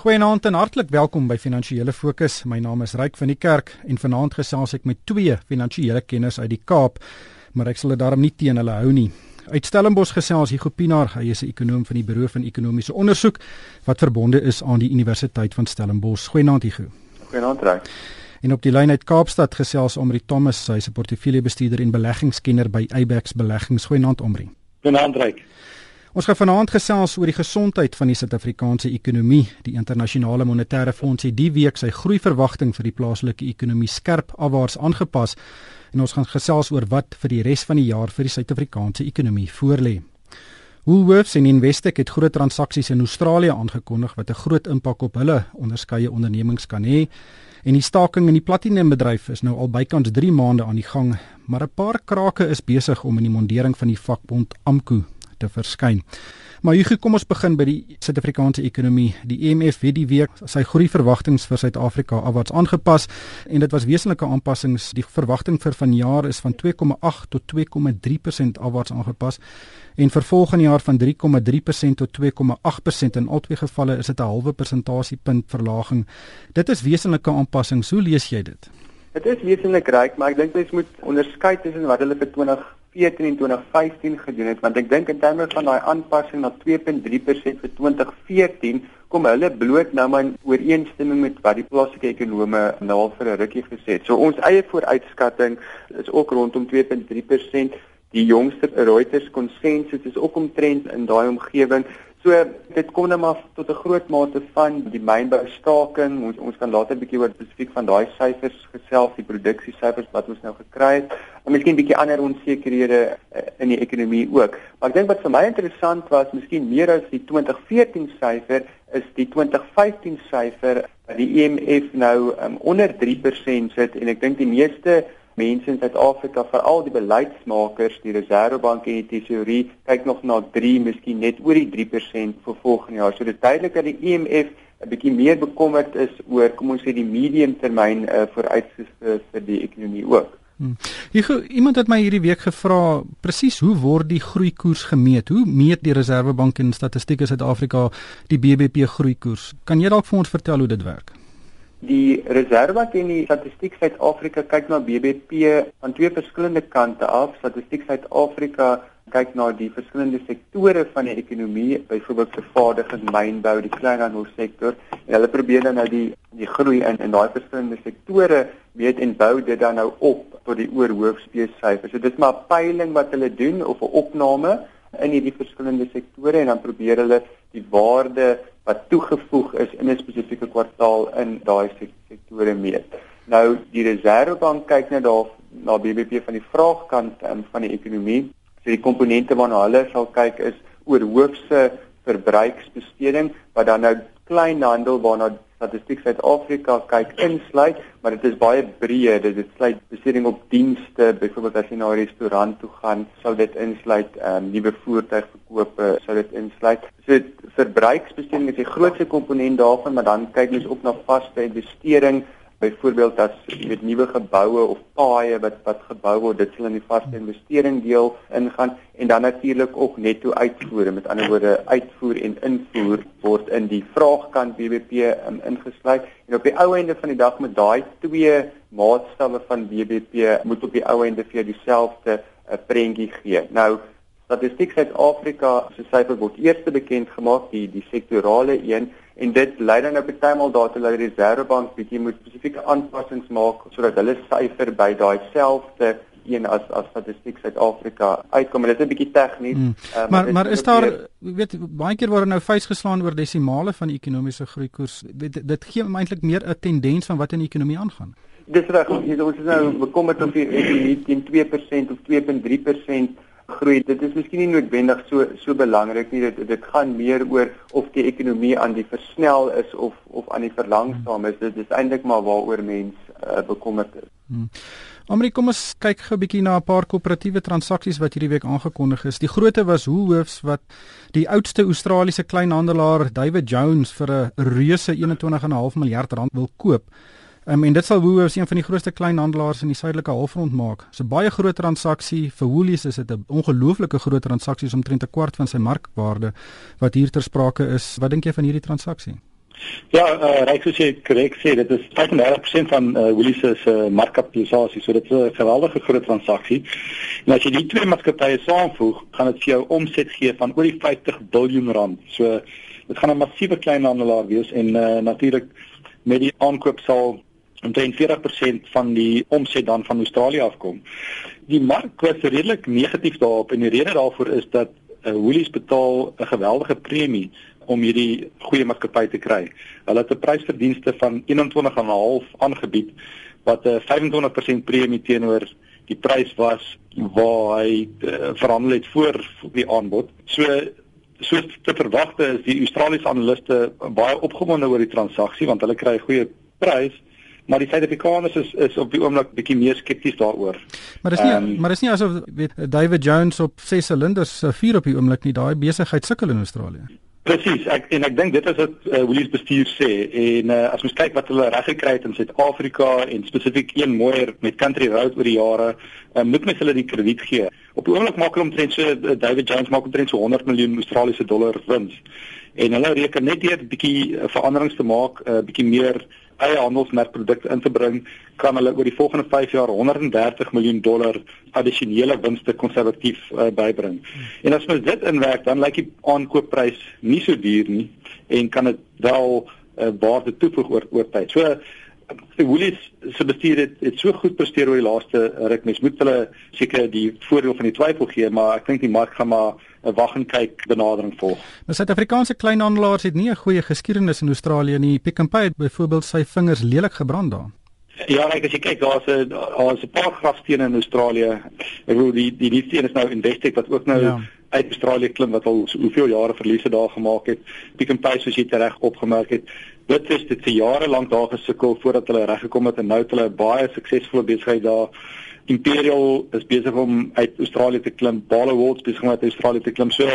Goeienaand en hartlik welkom by Finansiële Fokus. My naam is Ryk van die Kerk en vanaand gesels ek met twee finansiële kenners uit die Kaap, maar ek sal dit daarom nie teen hulle hou nie. Uit Stellenbosch gesels Hugo Pinaar, hy is 'n ekonom van die Buro van Ekonomiese Onderzoek wat verbonde is aan die Universiteit van Stellenbosch. Goeienaand Hugo. Goeienaand Ryk. En op die lyn uit Kaapstad gesels Omri Thomas, hy is 'n portefeuljebestuurder en beleggingskenner by Abex Beleggings. Goeienaand Omri. Goeienaand Ryk. Ons gaan vanaand gesels oor die gesondheid van die Suid-Afrikaanse ekonomie. Die internasionale monetêre fonds het die week sy groeiverwagting vir die plaaslike ekonomie skerp afwaarts aangepas en ons gaan gesels oor wat vir die res van die jaar vir die Suid-Afrikaanse ekonomie voorlê. Woolworths en Investec het groot transaksies in Australië aangekondig wat 'n groot impak op hulle onderskeie ondernemings kan hê. En die staking in die platinumbedryf is nou al bykans 3 maande aan die gang, maar 'n paar krake is besig om in die mondering van die vakbond AMKU te verskyn. Maar hier kom ons begin by die Suid-Afrikaanse ekonomie. Die IMF e het die week sy groeiverwagtings vir Suid-Afrika afwaarts aangepas en dit was wesenlike aanpassings. Die verwagting vir vanjaar is van 2,8 tot 2,3% afwaarts aangepas en vir volgende jaar van 3,3% tot 2,8%. In albei gevalle is dit 'n halwe persentasiepunt verlaging. Dit is wesenlike aanpassings. Hoe lees jy dit? Dit is wesentlik ryk, maar ek dink mens moet onderskei tussen wat hulle vir 2014 en 2015 gedoen het, want ek dink in terme van daai aanpassing na 2.3% vir 2014 kom hulle bloot nou maar in ooreenstemming met wat die plaaslike ekonome nou al vir 'n rukkie gesê het. So ons eie vooruitskatting is ook rondom 2.3%. Die jongste Reuters konsensus is ook omtrent in daai omgewing. So dit kom net maar tot 'n groot mate van die mynboustaking. Ons ons kan later 'n bietjie oor spesifiek van daai syfers gesels, die produksiesyfers wat ons nou gekry het. En miskien 'n bietjie ander onsekerhede eh, in die ekonomie ook. Maar ek dink wat vir my interessant was, miskien meer as die 2014 syfer, is die 2015 syfer wat die IMF e nou um, onder 3% sit en ek dink die meeste mense in Suid-Afrika, veral die beleidsmakers, die Reserwebank en die Tesourier kyk nog na 3, miskien net oor die 3% vir volgende jaar. So dit is duidelik dat die IMF e 'n bietjie meer bekommerd is oor kom ons sê die mediumtermyn uh, vooruitsigte vir die ekonomie ook. Hmm. Ek iemand het my hierdie week gevra presies hoe word die groeikoers gemeet? Hoe meet die Reserwebank en Statistiek Suid-Afrika die BBP groeikoers? Kan jy dalk vir ons vertel hoe dit werk? Die Reserwebank en die Statistiek Suid-Afrika kyk na BBP van twee verskillende kante af. Statistiek Suid-Afrika kyk na die verskillende sektore van die ekonomie, byvoorbeeld vervaardiging, mynbou, die kleinhandelsektor. En hulle probeer dan nou die die groei in in daai verskillende sektore meet en bou dit dan nou op tot die oorhoofspeessyfers. So dit is maar 'n peiling wat hulle doen of 'n opname in hierdie verskillende sektore en dan probeer hulle die waarde wat toegevoeg is in 'n spesifieke kwartaal in daai sektore meet. Nou die Reserwebank kyk net daar na BBP van die vraagkant um, van die ekonomie. So die komponente waarna hulle sal kyk is oor hoofse verbruiksbesteding wat dan nou kleinhandel waarna Statistiek Suid-Afrika kyk insluit, maar dit is baie breë. Dit, sluit besteding op dienste, byvoorbeeld as jy na 'n restaurant toe gaan, sou dit insluit, ehm um, nuwe voertuigverkope sou dit insluit. So verbruiksbesteding is die grootste komponent daarvan, maar dan kyk mens ook na vaste investering byvoorbeeld as weet nuwe geboue of paaie wat wat gebou word dit sal in die vaste investering deel ingaan en dan natuurlik ook netto uitvoere met ander woorde uitvoer en invoer word in die vraagkant BBP um, ingesluit. En op die ou einde van die dag met daai twee maatstawwe van BBP moet op die ou einde vir dieselfde uh, prentjie gee. Nou Statistiek Suid-Afrika se syfer word eers bekend gemaak die die sektorale een en dit lei dan nou bytelmal daartoe dat die Reserwebank bietjie moet spesifieke aanpassings maak sodat hulle syfer by daai selfde een as as statistiek Suid-Afrika uitkom. Dit is 'n bietjie tegnies. Mm. Uh, maar maar, maar is daar weet baie keer word nou vuis geslaan oor desimale van die ekonomiese groeikoers. Dit dit gee eintlik meer 'n tendens van wat in die ekonomie aangaan. Dis reg. Ons is nou bekommerd of die ekonomie teen 2% of 2.3% groei. Dit is miskien nie noodwendig so so belangrik nie. Dit dit gaan meer oor of die ekonomie aan die versnel is of of aan die verlangsaam is. Dit is eintlik maar waaroor mens uh, bekommerd is. Hmm. Amrie, kom ons kyk gou 'n bietjie na 'n paar koöperatiewe transaksies wat hierdie week aangekondig is. Die grootte was Woolworths wat die oudste Australiese kleinhandelaar David Jones vir 'n reuse 21,5 miljard rand wil koop. Um, en dit sal Woolworths een van die grootste kleinhandelaars in die suidelike halfrond maak. So baie groot transaksie vir Woolies is dit 'n ongelooflike groot transaksie omtrent 'n kwart van sy markwaarde wat hier ter sprake is. Wat dink jy van hierdie transaksie? Ja, uh, Ryk soos jy korrek sê, dit is 35% van uh, Woolies se uh, markkapitalisasie, so dit is 'n geweldige groot transaksie. En as jy die twee maatskappye saamvoeg, gaan dit vir jou omset gee van oor die 50 miljard rand. So dit gaan 'n massiewe kleinhandelaar wees en uh, natuurlik met die aankoop sal omtrent 40% van die omset dan van Australië afkom. Die mark was redelik negatief daarop en die rede daarvoor is dat uh, Woolies betaal 'n geweldige premie om hierdie goeie maatskappy te kry. Hulle het 'n prysverdienste van 21.5 aangebied wat 'n 25% premie teenoor die prys was waar hy uh, verhandel het voor die aanbod. So soos te verwagte is die Australiese analiste baie opgewonde oor die transaksie want hulle kry 'n goeie prys maar die Suid-Afrikaners is is op die oomblik bietjie meer skepties daaroor. Maar dis nie um, maar dis nie asof weet David Jones op 6 silinders uh, vier op die oomblik nie. Daai besigheid sukkel in Australië. Presies, ek en ek dink dit is wat uh, Woolies bestuur sê en uh, as mens kyk wat hulle reg gekry het in Suid-Afrika en spesifiek een mooier met Country Road oor die jare, uh, moet mens hulle die krediet gee. Op die oomblik maak hulle omtrent so uh, David Jones maak omtrent so 100 miljoen Australiese dollar wins. En hulle reken net deur 'n bietjie veranderings te maak, 'n uh, bietjie meer eie handelsmerkprodukte in te bring, kan hulle oor die volgende 5 jaar 130 miljoen dollar addisionele winste konservatief uh, bybring. En as mens dit inwerk, dan lyk die aankoopprys nie so duur nie en kan dit wel uh, waarde toevoeg oor oor tyd. So die Woolies se bestuur het, het so goed presteer oor die laaste ruk. Mens moet hulle seker die voordeel van die twyfel gee, maar ek dink die mark gaan maar 'n wag en kyk benadering volg. Nou Suid-Afrikaanse kleinhandelaars het nie 'n goeie geskiedenis in Australië nie. Pick n Pay het byvoorbeeld sy vingers lelik gebrand daar. Ja, ek as jy kyk, daar's 'n daar's 'n paar grafstene in Australië. Ek bedoel die die nuutste een is nou Investec wat ook nou ja. uit Australië klim wat al soveel jare verliese daar gemaak het. Pick n Pay soos jy reg opgemerk het, dit is dit vir jare lank daar gesukkel voordat hulle reg gekom het en nou het hulle baie suksesvolle besigheid daar. Imperial is besig om uit Australië te klim, Barloworld besig om uit Australië te klim. So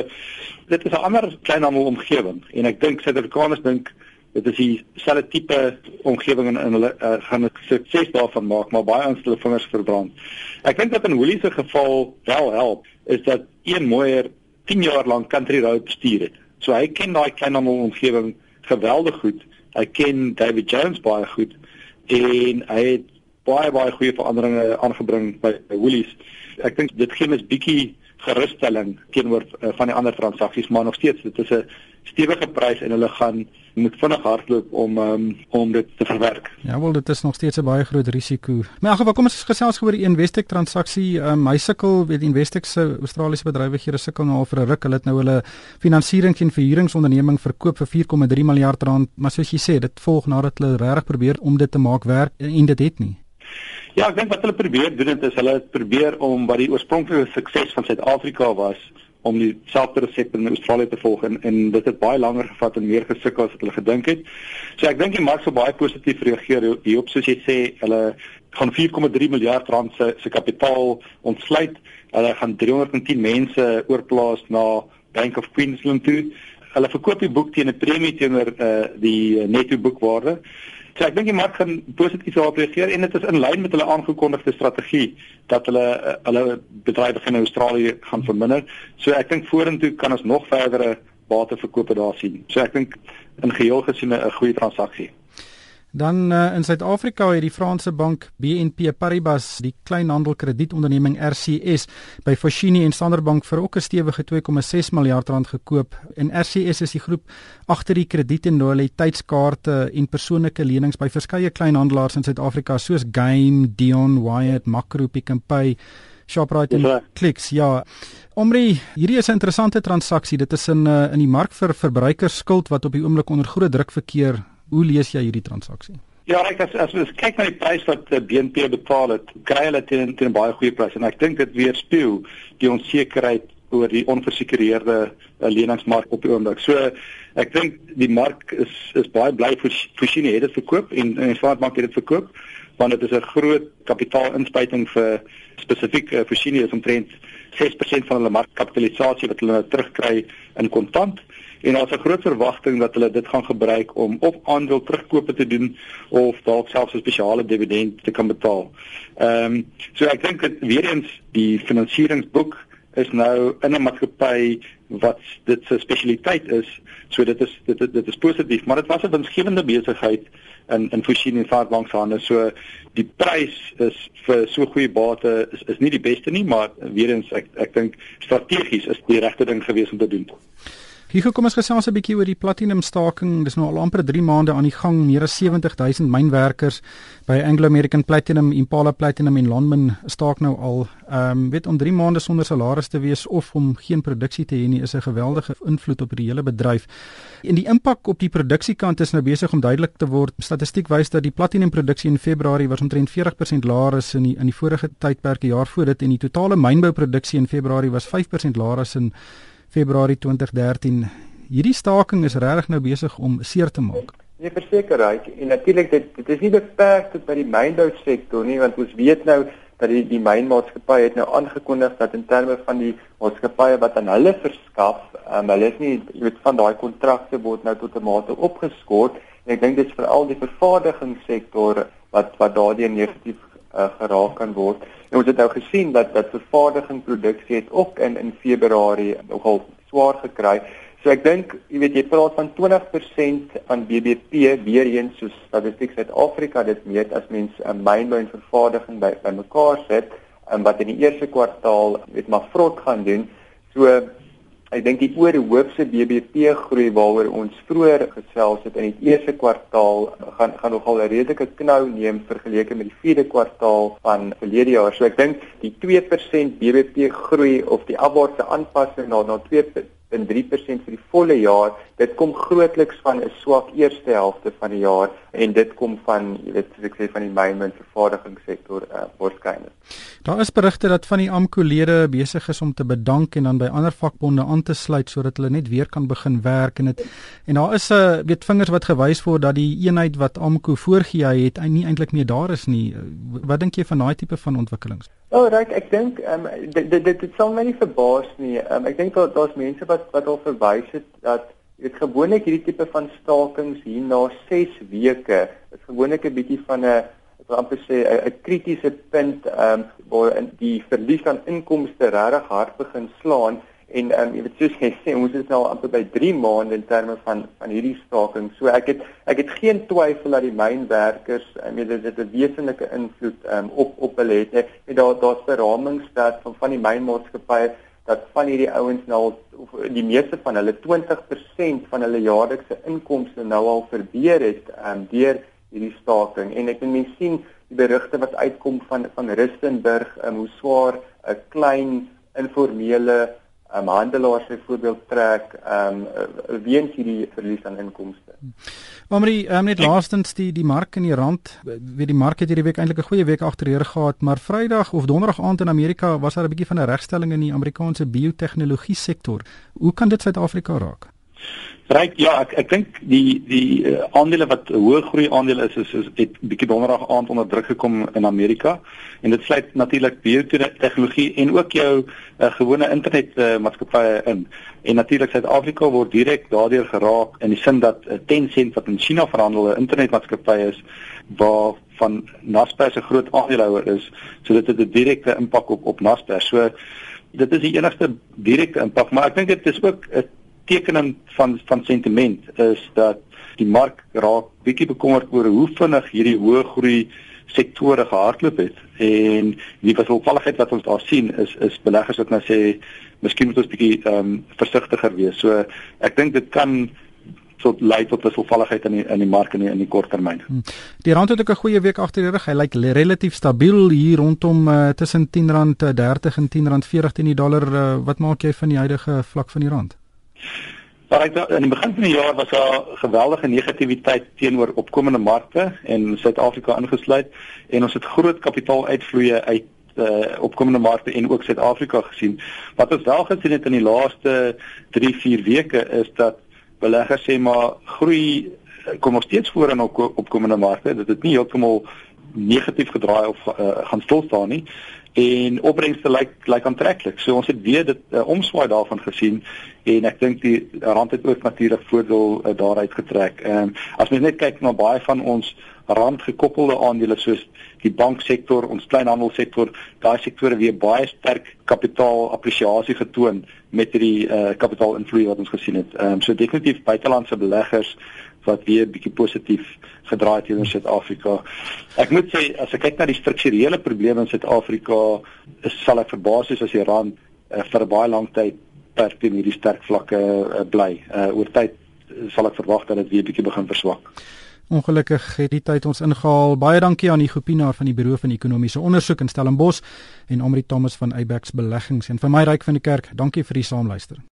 dit is 'n ander kleinhandel omgewing en ek dink Suid-Afrikaners dink dit is dieselfde tipe omgewing en, en hulle uh, gaan 'n sukses daarvan maak, maar baie ons hulle vingers verbrand. Ek dink dat in Woolies se geval wel help is dat een mooier 10 jaar lank country road bestuur het. So hy ken daai kleinhandel omgewing geweldig goed. Hy ken David Jones baie goed en hy het baie baie goeie veranderinge aangebring by, Woolies. Ek dink dit gee mes bietjie gerusstelling teenoor uh, van die ander transaksies, maar nog steeds dit is 'n stewige prys en hulle gaan moet vinnig hardloop om um, om dit te verwerk. Ja, wel dit is nog steeds 'n baie groot risiko. Maar in elk geval kom ons gesels oor die Investec transaksie. Um, hy sukkel weet Investec se Australiese bedrywighede sukkel nou al vir 'n ruk. Hulle het nou hulle finansiering teen verhuuringsonderneming verkoop vir 4,3 miljard rand, maar soos jy sê, dit volg nadat hulle regtig probeer om dit te maak werk en dit het nie. Ja, ek dink wat hulle probeer doen dit is hulle probeer om wat die oorspronklike sukses van Suid-Afrika was om dieselfde resep in Australië te volg en en dit het baie langer gevat en meer gesukkel as wat hulle gedink het. So ek dink die mark sou baie positief reageer hierop soos jy sê, hulle gaan 4,3 miljard rand se se kapitaal ontsluit. Hulle gaan 310 mense oorplaas na Bank of Queensland toe. Hulle verkoop die boek teen 'n premie teenoor uh, die netto boekwaarde. So ek dink die mark gaan positief daarop reageer en dit is in lyn met hulle aangekondigde strategie dat hulle eh, hulle bedrywe in Australië gaan verminder. So ek dink vorentoe kan ons nog verdere bateverkope daar sien. So ek dink in geheel gesien 'n goeie transaksie. Dan uh, in Suid-Afrika het die Franse bank BNP Paribas die kleinhandelkredietonderneming RCS by Foschini en Standard Bank vir ook 'n stewige 2,6 miljard rand gekoop. En RCS is die groep agter die krediet en loyaliteitskaarte en persoonlike lenings by verskeie kleinhandelaars in Suid-Afrika soos Game, Dion, Wyatt, Makro, Pick n Pay, Shoprite en Clicks. Ja. Omri, hierdie is 'n interessante transaksie. Dit is in uh, in die mark vir verbruikersskuld wat op die oomblik onder groot druk verkeer Hoe lees jy hierdie transaksie? Ja, ek as as ons kyk na die prys wat uh, eh, BNP betaal het, kry hulle teen teen 'n baie goeie prys en ek dink dit weerspieël die onsekerheid oor die onversekereerde uh, leningsmark op die oomblik. So ek dink die mark is is baie bly vir Fushini het dit verkoop en en Swart Bank het dit verkoop want dit is 'n groot kapitaalinspuiting vir spesifiek uh, Fushini is omtrent 6% van hulle markkapitalisasie wat hulle nou terugkry in kontant en daar's 'n groot verwagting dat hulle dit gaan gebruik om of aandeel terugkope te doen of dalk selfs 'n spesiale dividend te kan betaal. Ehm um, so ek dink dit weer eens die finansieringsboek is nou in 'n maatskappy wat dit se spesialiteit is. So dit is dit dit, dit is positief, maar dit was 'n winsgewende besigheid in in voorsien en vaartbank se hande. So die prys is vir so goeie bate is is nie die beste nie, maar weer eens ek ek dink strategies is die regte ding gewees om te doen. Hier kom ons gesels 'n bietjie oor die platinum staking. Dis nou al amper 3 maande aan die gang. Meer as 70000 mynwerkers by Anglo American Platinum, Impala Platinum en Lonmin staak nou al. Ehm um, weet om 3 maande sonder salaris te wees of om geen produksie te hê nie is 'n geweldige invloed op die hele bedryf. En die impak op die produksiekant is nou besig om duidelik te word. Statistiek wys dat die platinum produksie in Februarie was omtrent 40% laer as in die in die vorige tydperke jaar voor dit en die totale mynbouproduksie in Februarie was 5% laer as in Februarie 2013. Hierdie staking is regtig nou besig om seer te maak. Nee, verseker reg. En natuurlik dit dit is nie beperk tot by die mynbou sektor nie, want ons weet nou dat die die mynmaatskappy het nou aangekondig dat in terme van die maatskappye wat aan hulle verskaf, um, hulle is nie jy weet van daai kontrakte word nou tot 'n mate opgeskort en ek dink dit is veral die vervaardigingssektor wat wat daardie negatief uh, geraak kan word. En ons het nou gesien dat dat vervaardiging produksie het ook in in Februarie nogal swaar gekry. So ek dink, jy weet jy praat van 20% van BBP weer eens soos Statistiek Suid-Afrika dit meet as mens 'n mynbou en vervaardiging by bymekaar sit, um, wat in die eerste kwartaal weet maar vrot gaan doen. So Ek dink die oorhoofse BBP groei waaroor ons vroeër gesels het in die eerste kwartaal gaan gaan nogal 'n redelike knou neem vergeleke met die vierde kwartaal van verlede jaar. So ek dink die 2% BBP groei of die afwaartse aanpassing na na 2.3% vir die volle jaar, dit kom grootliks van 'n swak eerste helfte van die jaar en dit kom van jy weet soos ek sê van die myn en vervaardigingssektor uh, waarskynlik. Daar is berigte dat van die AMKU-lede besig is om te bedank en dan by ander vakbonde aan te sluit sodat hulle net weer kan begin werk en dit en daar is 'n uh, weet vingers wat gewys word dat die eenheid wat AMKU voorgehou het nie eintlik meer daar is nie. Wat dink jy van daai tipe van ontwikkelings? Oh, right, ek dink ehm um, dit dit dit sal my nie verbaas nie. Um, ek dink daar daar's mense wat wat al verwys het dat weet gewoonlik hierdie tipe van stakings hier na 6 weke is gewoonlik 'n bietjie van 'n ek wil amper sê 'n kritiese punt ehm um, waar in die verlies aan inkomste regtig hard begin slaan en ehm um, jy weet soos jy sê ons is nou amper by 3 maande in terme van van hierdie staking. So ek het ek het geen twyfel dat die mynwerkers ehm um, dit het 'n wesenlike invloed ehm um, op op hulle het. Net daar daar's beramings dat van van die mynmaatskappye dat van hierdie ouens nou of die meeste van hulle 20% van hulle jaarlikse inkomste nou al verbeur het ehm um, deur hierdie staking en ek mens sien die berigte wat uitkom van van Rustenburg um, hoe swaar 'n klein informele um, handelaars byvoorbeeld trek um, weens hierdie verlies aan inkomste. Omri, um, net laastens die die mark in die rand, weet die mark het hierdie week eintlik 'n goeie week agterheer gehad, maar Vrydag of Donderdag aand in Amerika was daar 'n bietjie van 'n regstelling in die Amerikaanse biotehnologie sektor. Hoe kan dit Suid-Afrika raak? Ryk ja, ek ek dink die die uh, aandele wat hoë groei aandele is is, is het bietjie donderdag aand onder druk gekom in Amerika en dit sluit natuurlik biotehnologie en ook jou uh, gewone internet uh, maatskappye in. En natuurlik Suid-Afrika word direk daardeur geraak in die sin dat uh, Tencent wat in China verhandelde internetmaatskappy is waar van Naspers 'n groot aandeelhouer is, so dit het 'n direkte impak op op Naspers. So dit is die enigste direkte impak, maar ek dink dit is ook 'n tekening van van sentiment is dat die mark raak bietjie bekommerd oor hoe vinnig hierdie hoë groei sektore gehardloop het en die wisselvalligheid wat ons daar sien is is beleggers wat nou sê miskien moet ons bietjie ehm um, versigtiger wees. So ek dink dit kan tot lei tot wisselvalligheid in die in die mark in die, in die kort termyn. Hmm. Die rand het ook 'n goeie week agter die rug. Hy lyk relatief stabiel hier rondom uh, tussen R10.30 en R10.40 teen die dollar. Uh, wat maak jy van die huidige vlak van die rand? Maar ek in die begin van die jaar was daar geweldige negativiteit teenoor opkomende markte en Suid-Afrika ingesluit en ons het groot kapitaaluitvloeye uit uh, opkomende markte en ook Suid-Afrika gesien. Wat ons wel gesien het in die laaste 3-4 weke is dat beleggers sê maar groei kom nog steeds voor in op, opkomende markte. Dit het nie heeltemal negatief gedraai of uh, gaan stil staan nie en opbrengste lyk lyk aantreklik. So ons het weer dit uh, omswaai daarvan gesien en ek dink die rand het ook natuurlik voordeel uh, daaruit getrek. Ehm um, as mens net kyk na baie van ons randgekoppelde aandele soos die banksektor, ons kleinhandelsektor, daai sektore weer baie sterk kapitaalappresiasie getoon met hierdie uh, kapitaalinvloei wat ons gesien het. Ehm um, so definitief buitelandse beleggers wat weer bietjie positief gedraai het teenoor Suid-Afrika. Ek moet sê as ek kyk na die strukturele probleme in Suid-Afrika, sal ek verbaas wees as die rand uh, vir 'n baie lang tyd per teen hierdie sterk vlakke uh, bly. Uh, oor tyd sal ek verwag dat dit weer bietjie begin verswak. Ongelukkig het die tyd ons ingehaal. Baie dankie aan Hugo Pinaar van die Buro van Ekonomiese Ondersoek in Stellenbosch en Amri Thomas van Abex Beleggings en vir my ryk van die kerk. Dankie vir die saamluister.